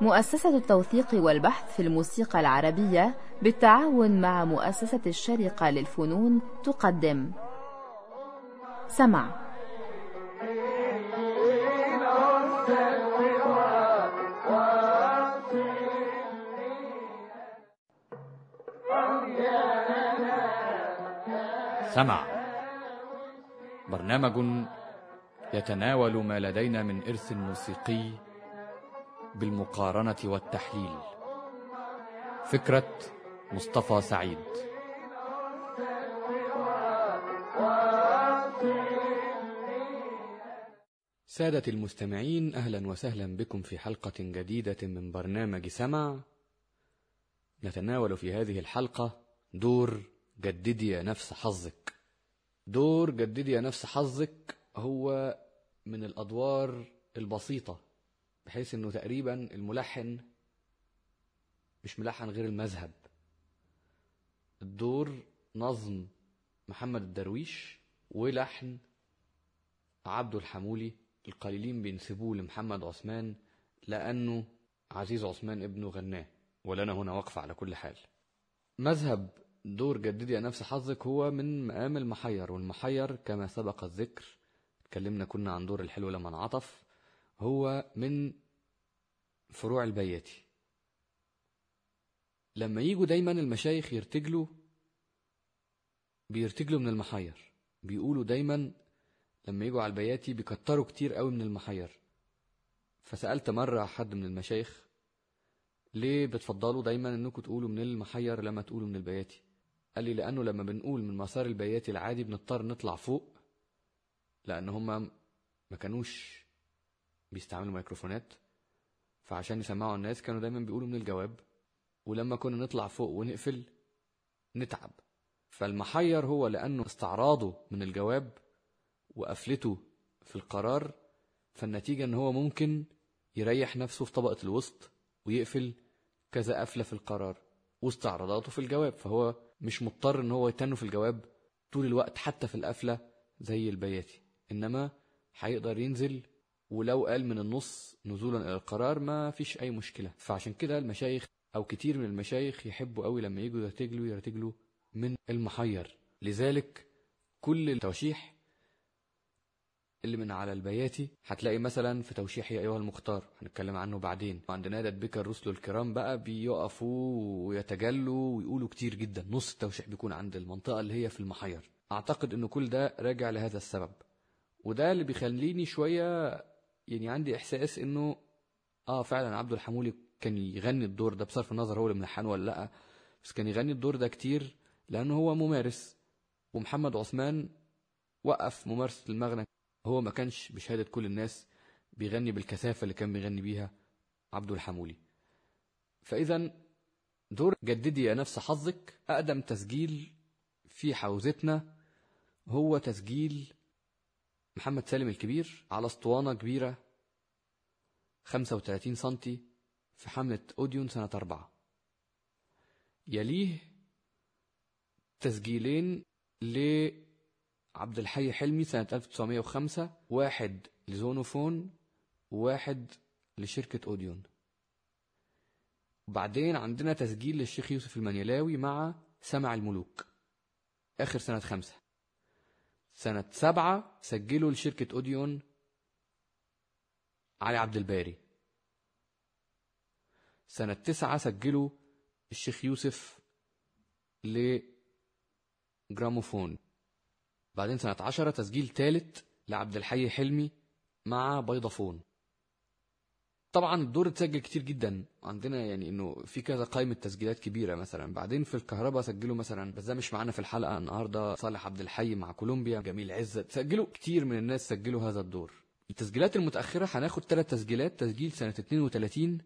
مؤسسة التوثيق والبحث في الموسيقى العربية بالتعاون مع مؤسسة الشرقة للفنون تقدم. سمع. سمع. برنامج يتناول ما لدينا من إرث موسيقي بالمقارنة والتحليل. فكرة مصطفى سعيد. سادة المستمعين أهلا وسهلا بكم في حلقة جديدة من برنامج سمع. نتناول في هذه الحلقة دور جددي يا نفس حظك. دور جددي يا نفس حظك هو من الأدوار البسيطة بحيث إنه تقريبا الملحن مش ملحن غير المذهب. الدور نظم محمد الدرويش ولحن عبده الحمولي القليلين بينسبوه لمحمد عثمان لأنه عزيز عثمان ابنه غناه ولنا هنا وقفة على كل حال. مذهب دور جددي يا نفس حظك هو من مقام المحير والمحير كما سبق الذكر اتكلمنا كنا عن دور الحلو لما انعطف هو من فروع البياتي. لما يجوا دايما المشايخ يرتجلوا بيرتجلوا من المحير. بيقولوا دايما لما يجوا على البياتي بيكتروا كتير قوي من المحير. فسألت مرة حد من المشايخ ليه بتفضلوا دايما إنكم تقولوا من المحير لما تقولوا من البياتي؟ قال لي لأنه لما بنقول من مسار البياتي العادي بنضطر نطلع فوق لأن هما ما كانوش بيستعملوا ميكروفونات فعشان يسمعوا الناس كانوا دايما بيقولوا من الجواب ولما كنا نطلع فوق ونقفل نتعب. فالمحير هو لأنه استعراضه من الجواب وقفلته في القرار فالنتيجة إن هو ممكن يريح نفسه في طبقة الوسط ويقفل كذا قفلة في القرار واستعراضاته في الجواب. فهو مش مضطر إن هو يتنه في الجواب طول الوقت حتى في القفلة زي البياتي. إنما هيقدر ينزل ولو قال من النص نزولا إلى القرار ما فيش أي مشكلة. فعشان كده المشايخ أو كتير من المشايخ يحبوا قوي لما يجوا يرتجلوا يرتجلوا من المحير. لذلك كل التوشيح اللي من على البياتي هتلاقي مثلا في توشيح يا أيها المختار هنتكلم عنه بعدين. وعند نادى بك الرسل الكرام بقى بيقفوا ويتجلوا ويقولوا كتير جدا. نص التوشيح بيكون عند المنطقة اللي هي في المحير. أعتقد إن كل ده راجع لهذا السبب. وده اللي بيخليني شوية يعني عندي إحساس إنه آه فعلا عبد الحمولي كان يغني الدور ده بصرف النظر هو اللي ملحنه ولا لأ. بس كان يغني الدور ده كتير لأنه هو ممارس ومحمد عثمان وقف ممارسة المغنى. هو ما كانش بشهادة كل الناس بيغني بالكثافة اللي كان بيغني بيها عبد الحمولي. فاذا دور جددي يا نفس حظك أقدم تسجيل في حوزتنا هو تسجيل محمد سالم الكبير على أسطوانة كبيرة 35 سنتي في حملة أوديون سنة أربعة. يليه تسجيلين لعبد الحي حلمي سنة 1905 واحد لزونوفون وواحد لشركة أوديون. وبعدين عندنا تسجيل للشيخ يوسف المنيلاوي مع سمع الملوك آخر سنة خمسة. سنة سبعة سجلوا لشركة أوديون علي عبد الباري. سنة تسعة سجلوا الشيخ يوسف لجراموفون. بعدين سنة عشرة تسجيل ثالث لعبد الحي حلمي مع بيضافون طبعا الدور اتسجل كتير جدا. عندنا يعني إنه في كذا قائمة تسجيلات كبيرة مثلا. بعدين في الكهرباء سجلوا مثلا. بس ده مش معانا في الحلقة النهارده. صالح عبد الحي مع كولومبيا. جميل عزت. سجلوا كتير من الناس سجلوا هذا الدور. التسجيلات المتأخرة هناخد ثلاث تسجيلات. تسجيل سنة 32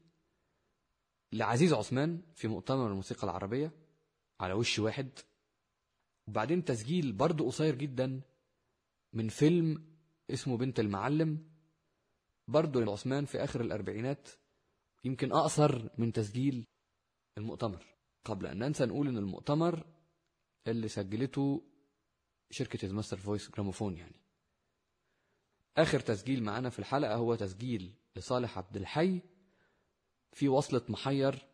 لعزيز عثمان في مؤتمر الموسيقى العربية على وش واحد. وبعدين تسجيل برضه قصير جدا من فيلم اسمه بنت المعلم. برضه عثمان في آخر الأربعينات يمكن أقصر من تسجيل المؤتمر. قبل أن ننسى نقول إن المؤتمر اللي سجلته شركة ال Master Voice Gramophone يعني. آخر تسجيل معانا في الحلقة هو تسجيل لصالح عبد الحي في وصلة محير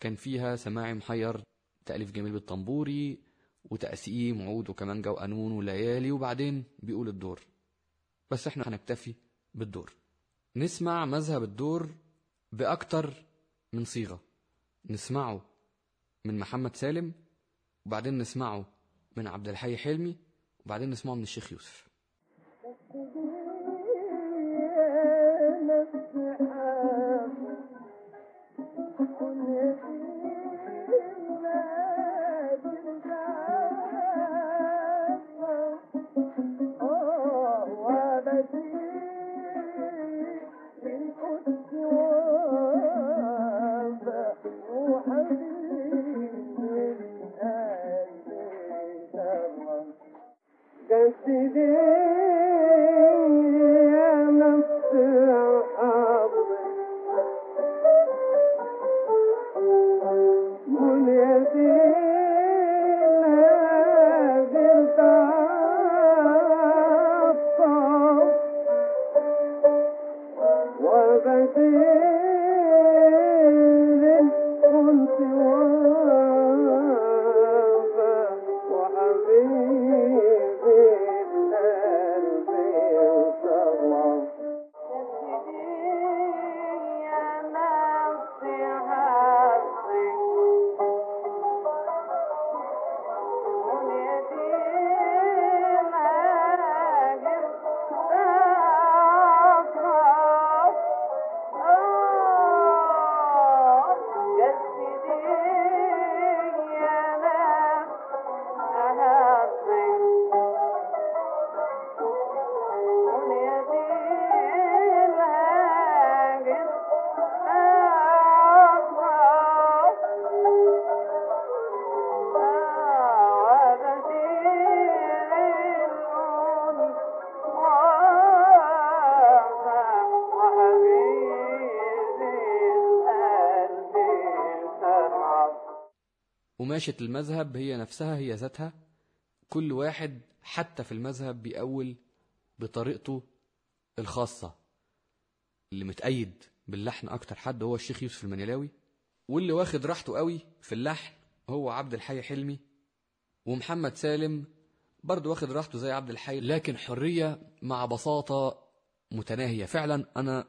كان فيها سماعي محير تأليف جميل بك الطنبوري وتقسيم عود وكمانجا وقانون وليالي وبعدين بيقول الدور. بس إحنا هنكتفي بالدور. نسمع مذهب الدور بأكتر من صيغة. نسمعه من محمد سالم وبعدين نسمعه من عبد الحي حلمي وبعدين نسمعه من الشيخ يوسف. قماشة المذهب هي نفسها هي ذاتها. كل واحد حتى في المذهب بيأول بطريقته الخاصة. اللي متأيد باللحن أكتر حد هو الشيخ يوسف المنيلاوي واللي واخد راحته قوي في اللحن هو عبد الحي حلمي ومحمد سالم برضه واخد راحته زي عبد الحي لكن حرية مع بساطة متناهية. فعلا أنا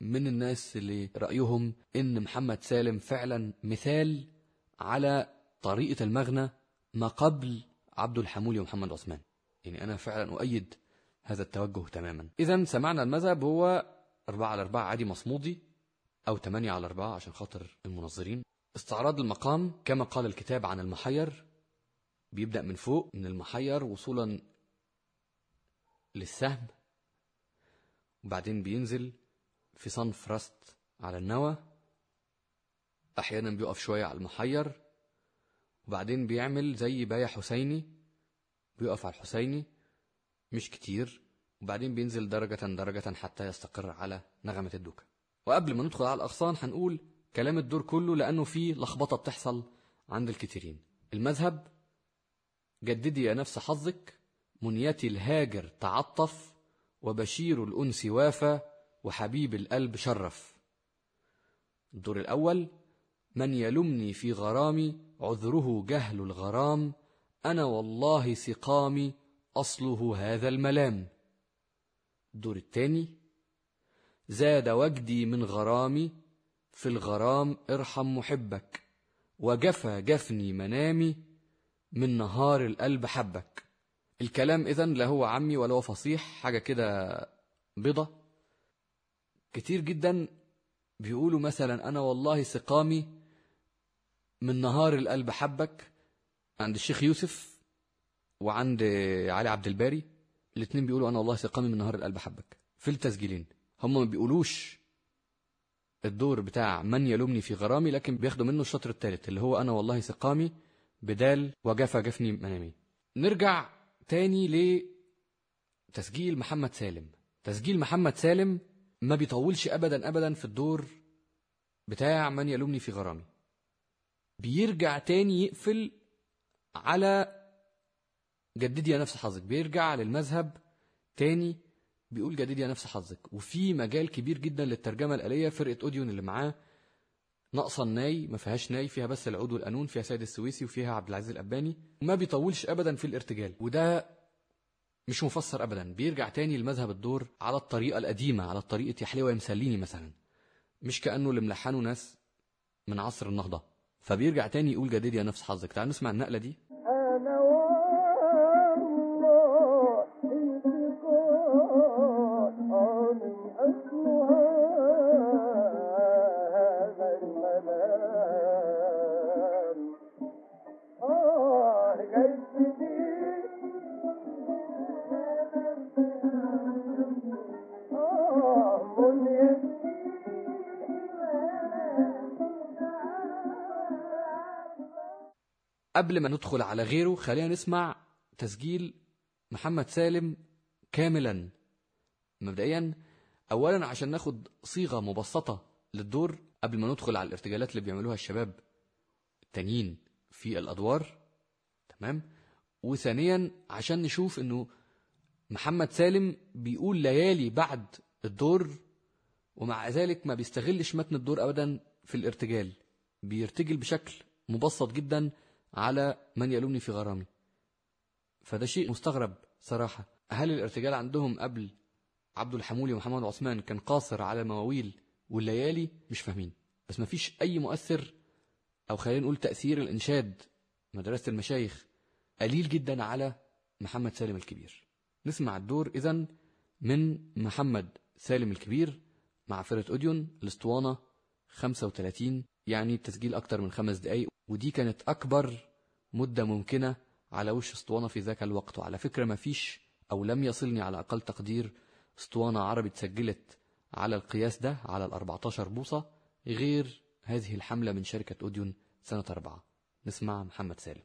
من الناس اللي رأيهم إن محمد سالم فعلا مثال على طريقة المغنى ما قبل عبد الحمولي ومحمد عثمان. يعني أنا فعلا أؤيد هذا التوجه تماما. إذا سمعنا المذهب هو أربعة على أربعة عادي مصمودي أو ثمانية على أربعة عشان خاطر المنظرين. استعراض المقام كما قال الكتاب عن المحير بيبدأ من فوق من المحير وصولا للسهم. وبعدين بينزل في صنف رست على النوى. أحيانا بيقف شوية على المحير. وبعدين بيعمل زي بايع حسيني بيقف على الحسيني مش كتير وبعدين بينزل درجة درجة حتى يستقر على نغمة الدوكة وقبل ما ندخل على الأغصان هنقول كلام الدور كله لأنه فيه لخبطة بتحصل عند الكثيرين. المذهب جددي يا نفس حظك منيتي الهاجر تعطف وبشير الأنس وافى وحبيب القلب شرف. الدور الأول من يلمني في غرامي عذره جهل الغرام أنا والله سقامي أصله هذا الملام. الدور الثاني زاد وجدي من غرامي في الغرام ارحم محبك وجفى جفني منامي من نهار القلب حبك. الكلام إذن لا هو عمي ولا هو فصيح حاجة كده بيضة. كتير جدا بيقولوا مثلا أنا والله سقامي من نهار القلب حبك عند الشيخ يوسف وعند علي عبد الباري. الاثنين بيقولوا أنا والله سقامي من نهار القلب حبك. في التسجيلين. هم ما بيقولوش الدور بتاع من يلومني في غرامي لكن بياخدوا منه الشطر الثالث اللي هو أنا والله سقامي بدال وجفا جفني منامي. نرجع تاني لتسجيل محمد سالم. تسجيل محمد سالم ما بيطولش أبدا أبدا في الدور بتاع من يلومني في غرامي. بيرجع تاني يقفل على جددي يا نفس حظك بيرجع للمذهب تاني بيقول جديد يا نفس حظك. وفي مجال كبير جدا للترجمة الآلية فرقة أوديون اللي معاه ناقصة الناي ما فيهاش ناي فيها بس العود والقانون فيها سيد السويسي وفيها عبد العزيز الأباني وما بيطولش أبدا في الارتجال. وده مش مفسر أبدا بيرجع تاني لمذهب الدور على الطريقة القديمة على طريقة يا حلوة يا مسليني مثلا. مش كأنه اللي ملحنه ناس من عصر النهضة. فبيرجع تاني يقول جديد يا نفس حظك. تعال نسمع النقلة دي. قبل ما ندخل على غيره خلينا نسمع تسجيل محمد سالم كاملا. مبدئيا اولا عشان ناخد صيغة مبسطة للدور قبل ما ندخل على الارتجالات اللي بيعملوها الشباب التانيين في الأدوار. تمام؟ وثانيا عشان نشوف إنه محمد سالم بيقول ليالي بعد الدور ومع ذلك ما بيستغلش متن الدور ابدا في الارتجال. بيرتجل بشكل مبسط جدا. على من يلومني في غرامي. فده شيء مستغرب صراحة. هل الارتجال عندهم قبل عبد الحمولي ومحمد عثمان كان قاصر على المواويل والليالي؟ مش فاهمين. بس ما فيش أي مؤثر أو خلينا نقول تأثير الإنشاد مدرسة المشايخ قليل جدا على محمد سالم الكبير. نسمع الدور إذا من محمد سالم الكبير مع فرقة أوديون الاسطوانة 35 يعني التسجيل أكتر من خمس دقايق ودي كانت أكبر مدة ممكنة على وش أسطوانة في ذاك الوقت. وعلى فكرة ما فيش أو لم يصلني على أقل تقدير أسطوانة عربي اتسجلت على القياس ده على ال 14 بوصة غير هذه الحملة من شركة أوديون سنة أربعة. نسمع محمد سالم.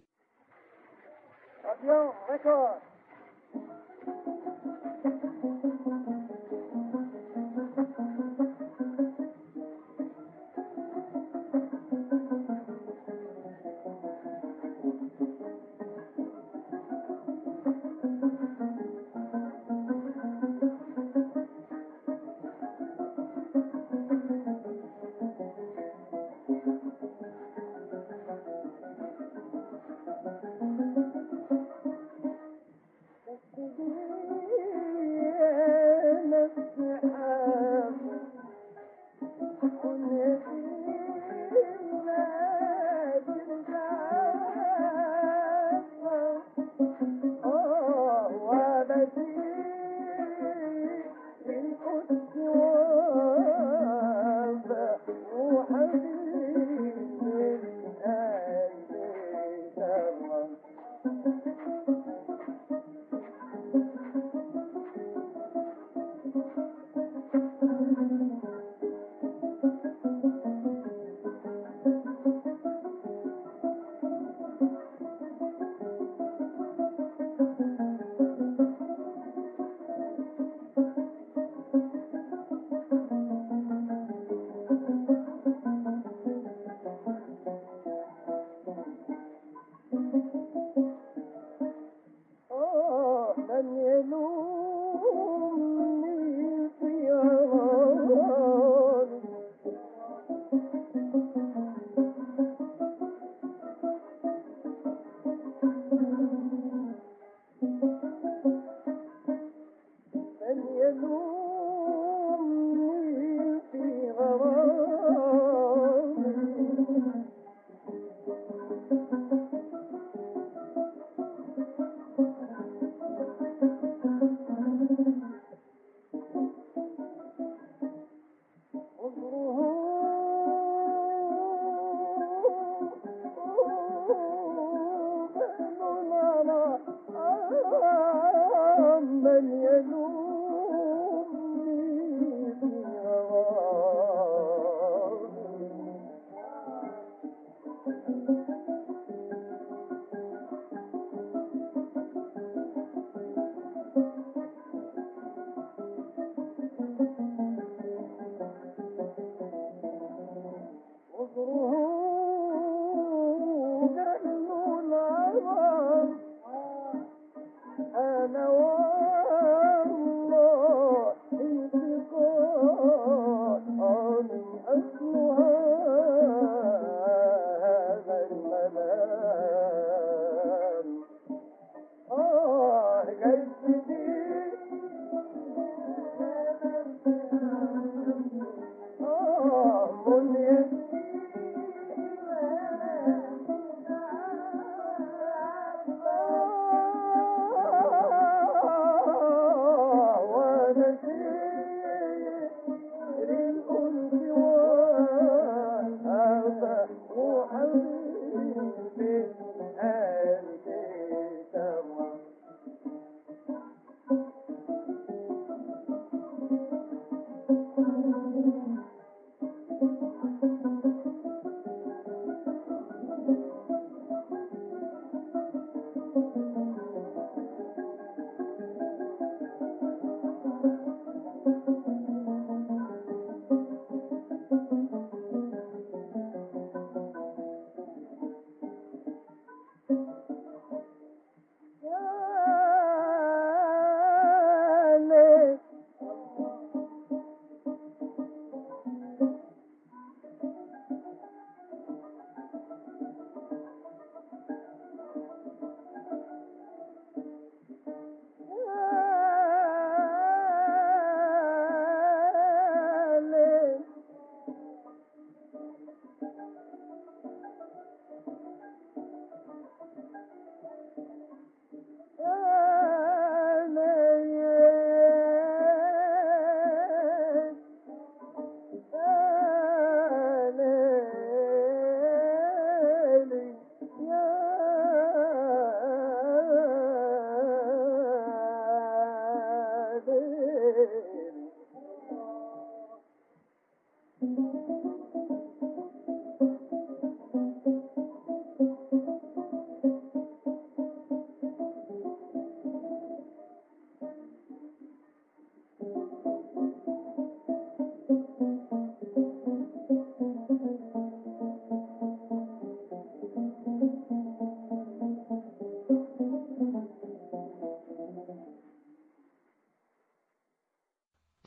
من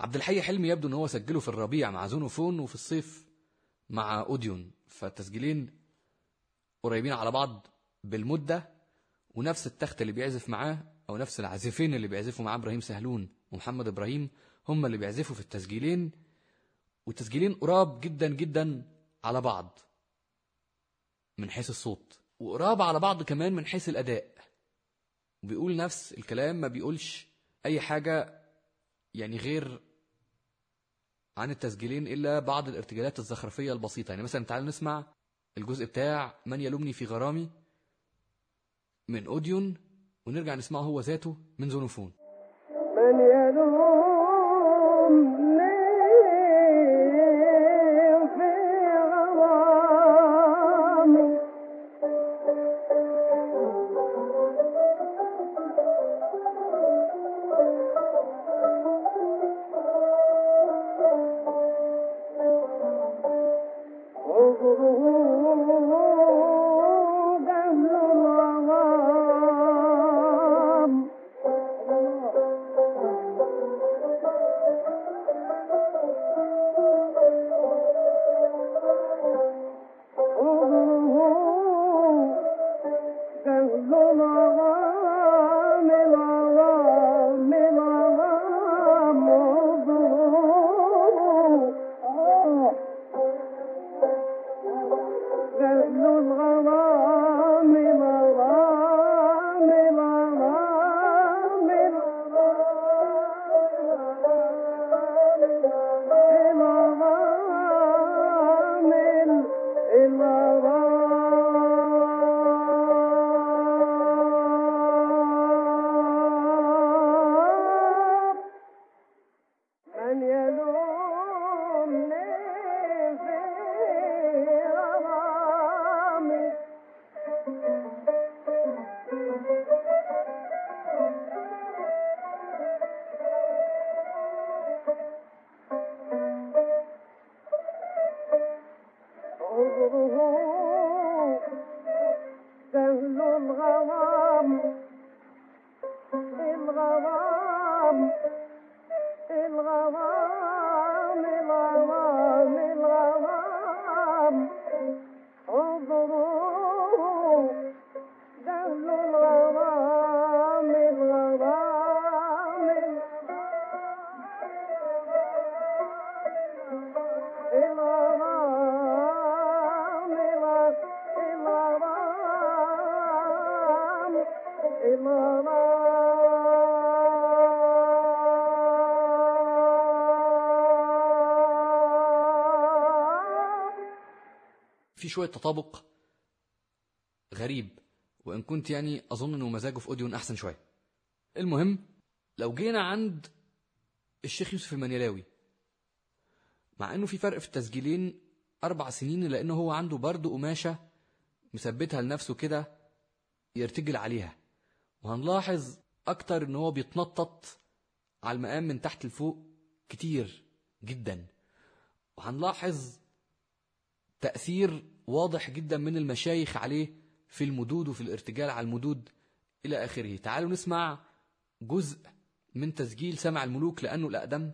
عبد الحي حلمي يبدو إن هو سجله في الربيع مع زونوفون وفي الصيف مع أوديون. فالتسجيلين قريبين على بعض بالمدة ونفس التخت اللي بيعزف معاه أو نفس العازفين اللي بيعزفوا معاه إبراهيم سهلون ومحمد إبراهيم هم اللي بيعزفوا في التسجيلين. والتسجيلين قراب جدا جدا على بعض من حيث الصوت وقراب على بعض كمان من حيث الأداء. بيقول نفس الكلام ما بيقولش أي حاجة يعني غير عن التسجيلين إلا بعض الارتجالات الزخرفية البسيطة. يعني مثلا تعال نسمع الجزء بتاع من يلومني في غرامي من أوديون ونرجع نسمعه هو ذاته من زونوفون. من يلومني عذره في شوية تطابق غريب وإن كنت يعني أظن إنه مزاجه في أوديون أحسن شوية. المهم لو جينا عند الشيخ يوسف المنيلاوي مع إنه في فرق في التسجيلين أربع سنين لأنه هو عنده برضه قماشة مثبتها لنفسه كده يرتجل عليها. وهنلاحظ أكتر إن هو بيتنطط على المقام من تحت لفوق كتير جدا. وهنلاحظ تأثير واضح جدا من المشايخ عليه في المدود وفي الارتجال على المدود إلى آخره. تعالوا نسمع جزء من تسجيل سمع الملوك لأنه الأقدم.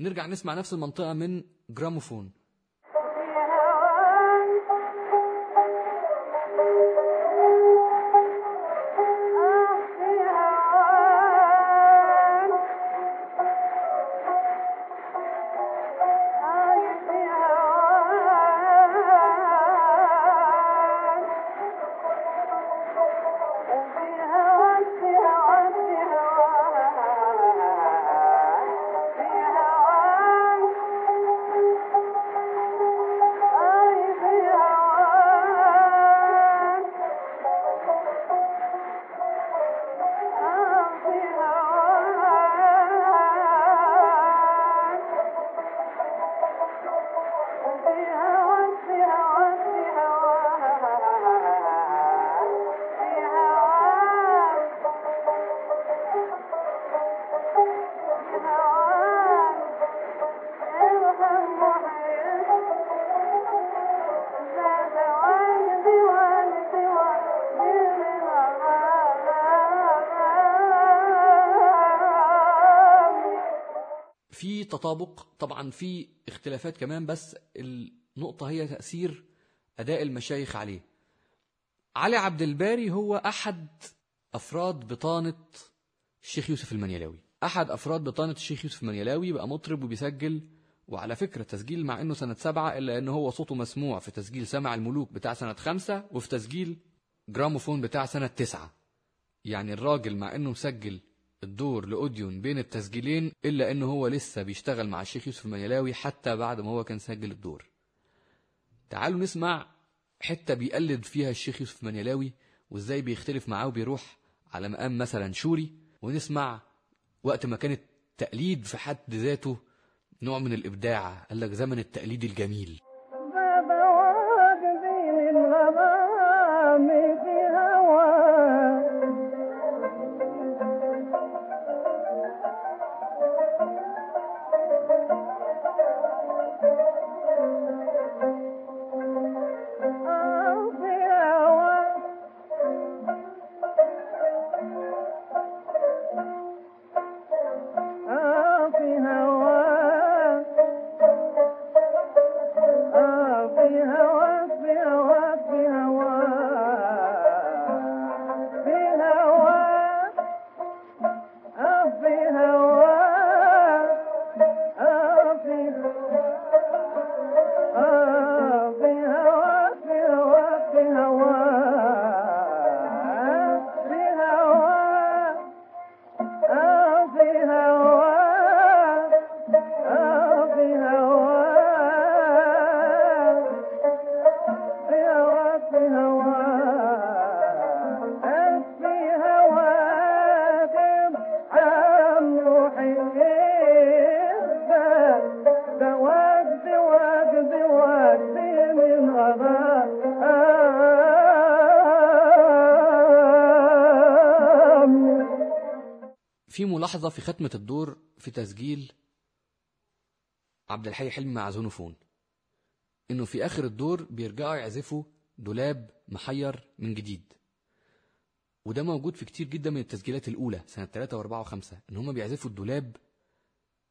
نرجع نسمع نفس المنطقة من جراموفون. تطابق طبعا في اختلافات كمان بس النقطة هي تأثير أداء المشايخ عليه. علي عبد الباري هو أحد أفراد بطانة الشيخ يوسف المنيلاوي. أحد أفراد بطانة الشيخ يوسف المنيلاوي بقى مطرب وبيسجل وعلى فكرة تسجيل مع إنه سنة سبعة إلا إن هو صوته مسموع في تسجيل سمع الملوك بتاع سنة خمسة وفي تسجيل جراموفون بتاع سنة تسعة. يعني الراجل مع إنه مسجل الدور لأوديون بين التسجيلين إلا إنه هو لسه بيشتغل مع الشيخ يوسف المنيلاوي حتى بعد ما هو كان سجل الدور. تعالوا نسمع حتة بيقلد فيها الشيخ يوسف المنيلاوي وإزاي بيختلف معاه وبيروح على مقام مثلا شوري ونسمع وقت ما كان التقليد في حد ذاته نوع من الإبداع. قال لك زمن التقليد الجميل. في ملاحظة في ختمة الدور في تسجيل عبد الحي حلمي مع زونوفون إنه في آخر الدور بيرجعوا يعزفوا دولاب محير من جديد. وده موجود في كتير جدا من التسجيلات الأولى سنة 3 و4 و5 إن هما بيعزفوا الدولاب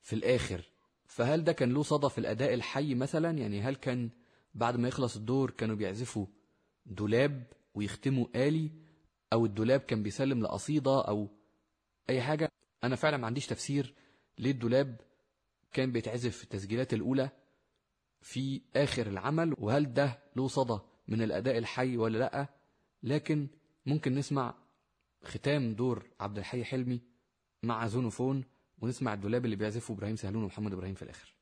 في الآخر. فهل ده كان له صدى في الأداء الحي مثلا؟ يعني هل كان بعد ما يخلص الدور كانوا بيعزفوا دولاب ويختموا آلي أو الدولاب كان بيسلم لقصيدة أو أي حاجة. أنا فعلا ما عنديش تفسير ليه الدولاب كان بيتعزف في التسجيلات الأولى في آخر العمل وهل ده له صدى من الأداء الحي ولا لأ. لكن ممكن نسمع ختام دور عبد الحي حلمي مع زونوفون ونسمع الدولاب اللي بيعزفه إبراهيم سهلون ومحمد إبراهيم في الآخر.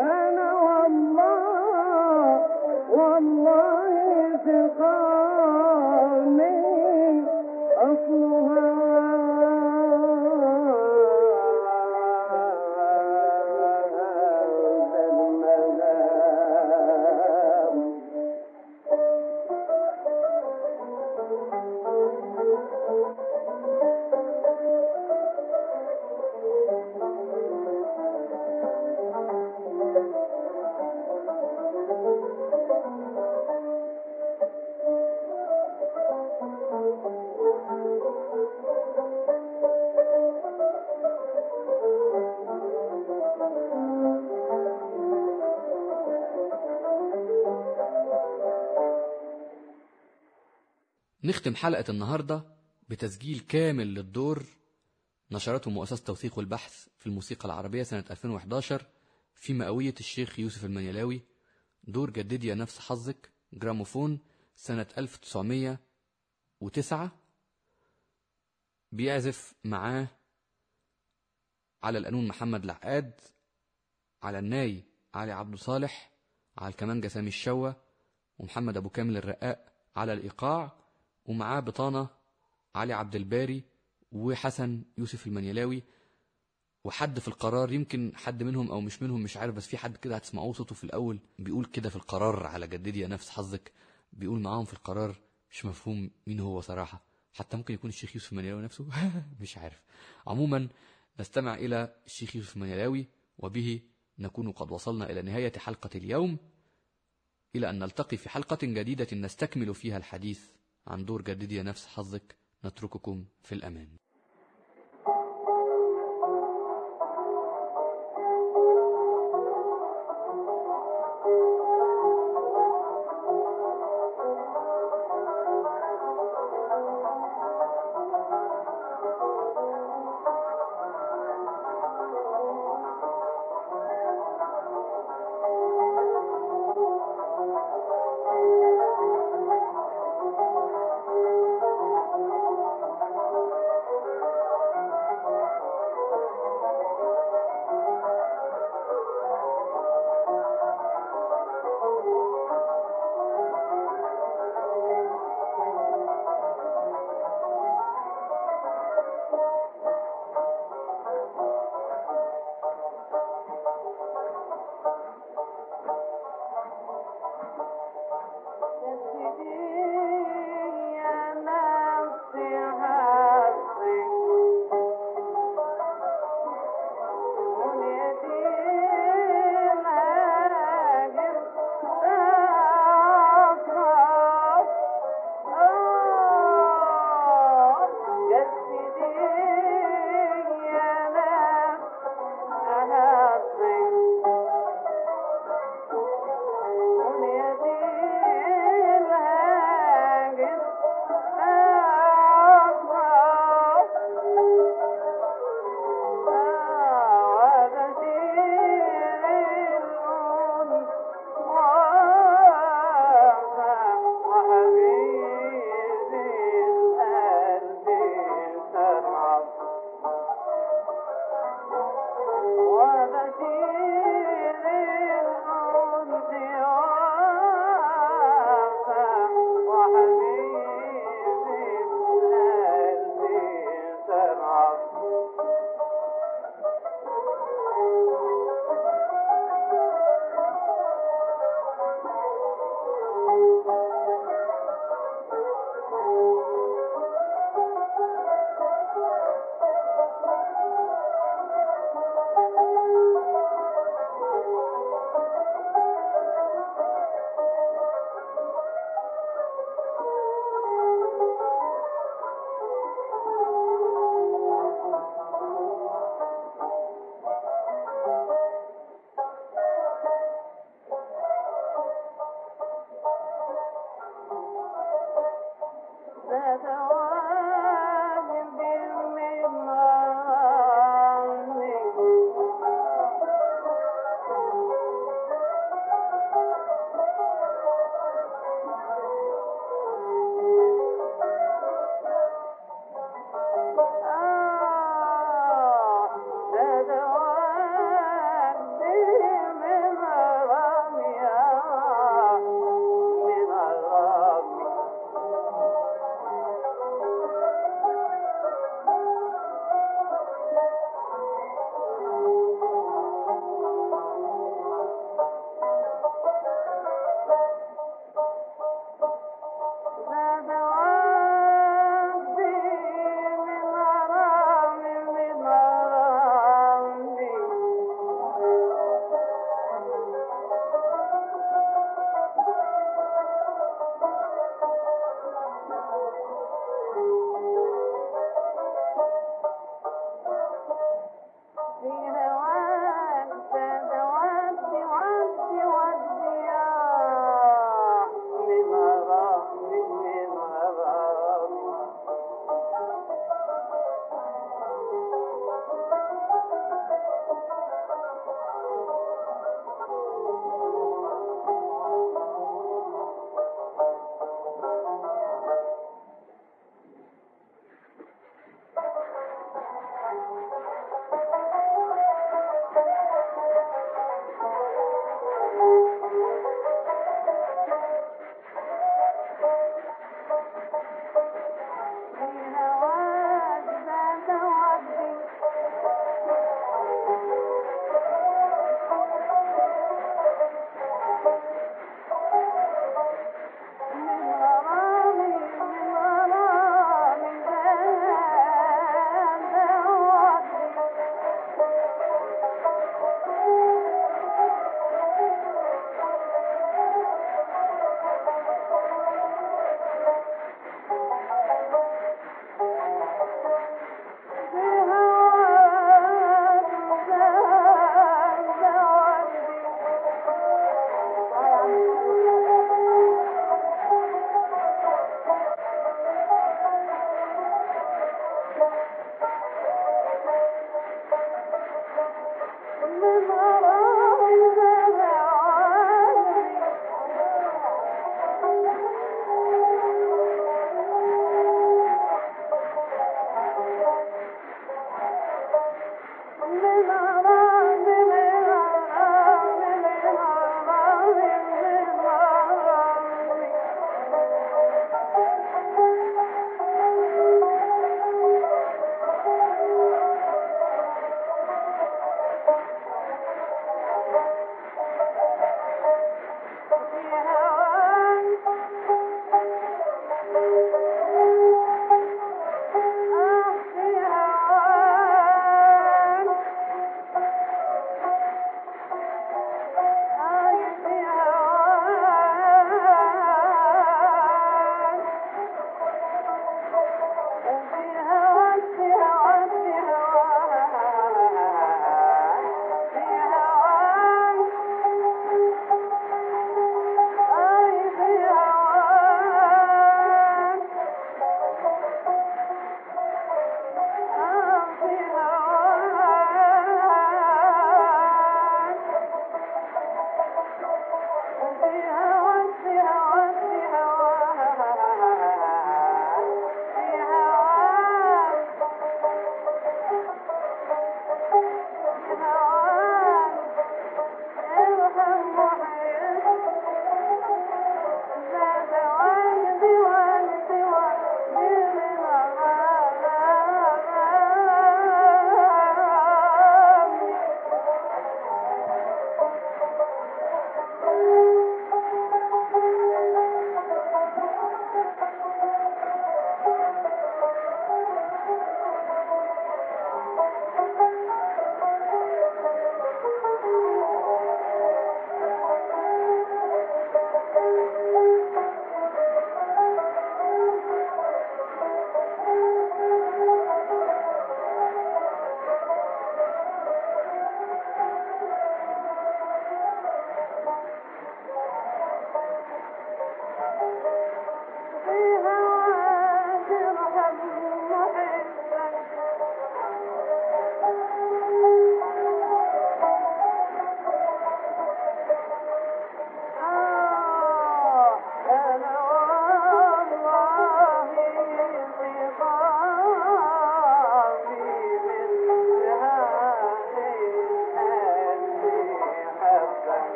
أنا والله والله سقامي أصلها نختم حلقة النهاردة بتسجيل كامل للدور نشرته مؤسسة توثيق والبحث في الموسيقى العربية سنة 2011 في مئوية الشيخ يوسف المنيلاوي. دور جددي يا نفس حظك جراموفون سنة 1909 بيعزف معاه على القانون محمد العقاد على الناي علي عبد صالح على الكمانجة سامي الشوى ومحمد أبو كامل الرقاق على الإيقاع. ومعاه بطانة علي عبد الباري وحسن يوسف المنيلاوي. وحد في القرار يمكن حد منهم أو مش منهم مش عارف بس في حد كده هتسمعوه صوته في الأول. بيقول كده في القرار على جددي يا نفس حظك. بيقول معاهم في القرار مش مفهوم مين هو صراحة. حتى ممكن يكون الشيخ يوسف المنيلاوي نفسه؟ مش عارف. عموما نستمع إلى الشيخ يوسف المنيلاوي وبه نكون قد وصلنا إلى نهاية حلقة اليوم. إلى أن نلتقي في حلقة جديدة نستكمل فيها الحديث. عن دور جددي نفس حظك نترككم في الأمان.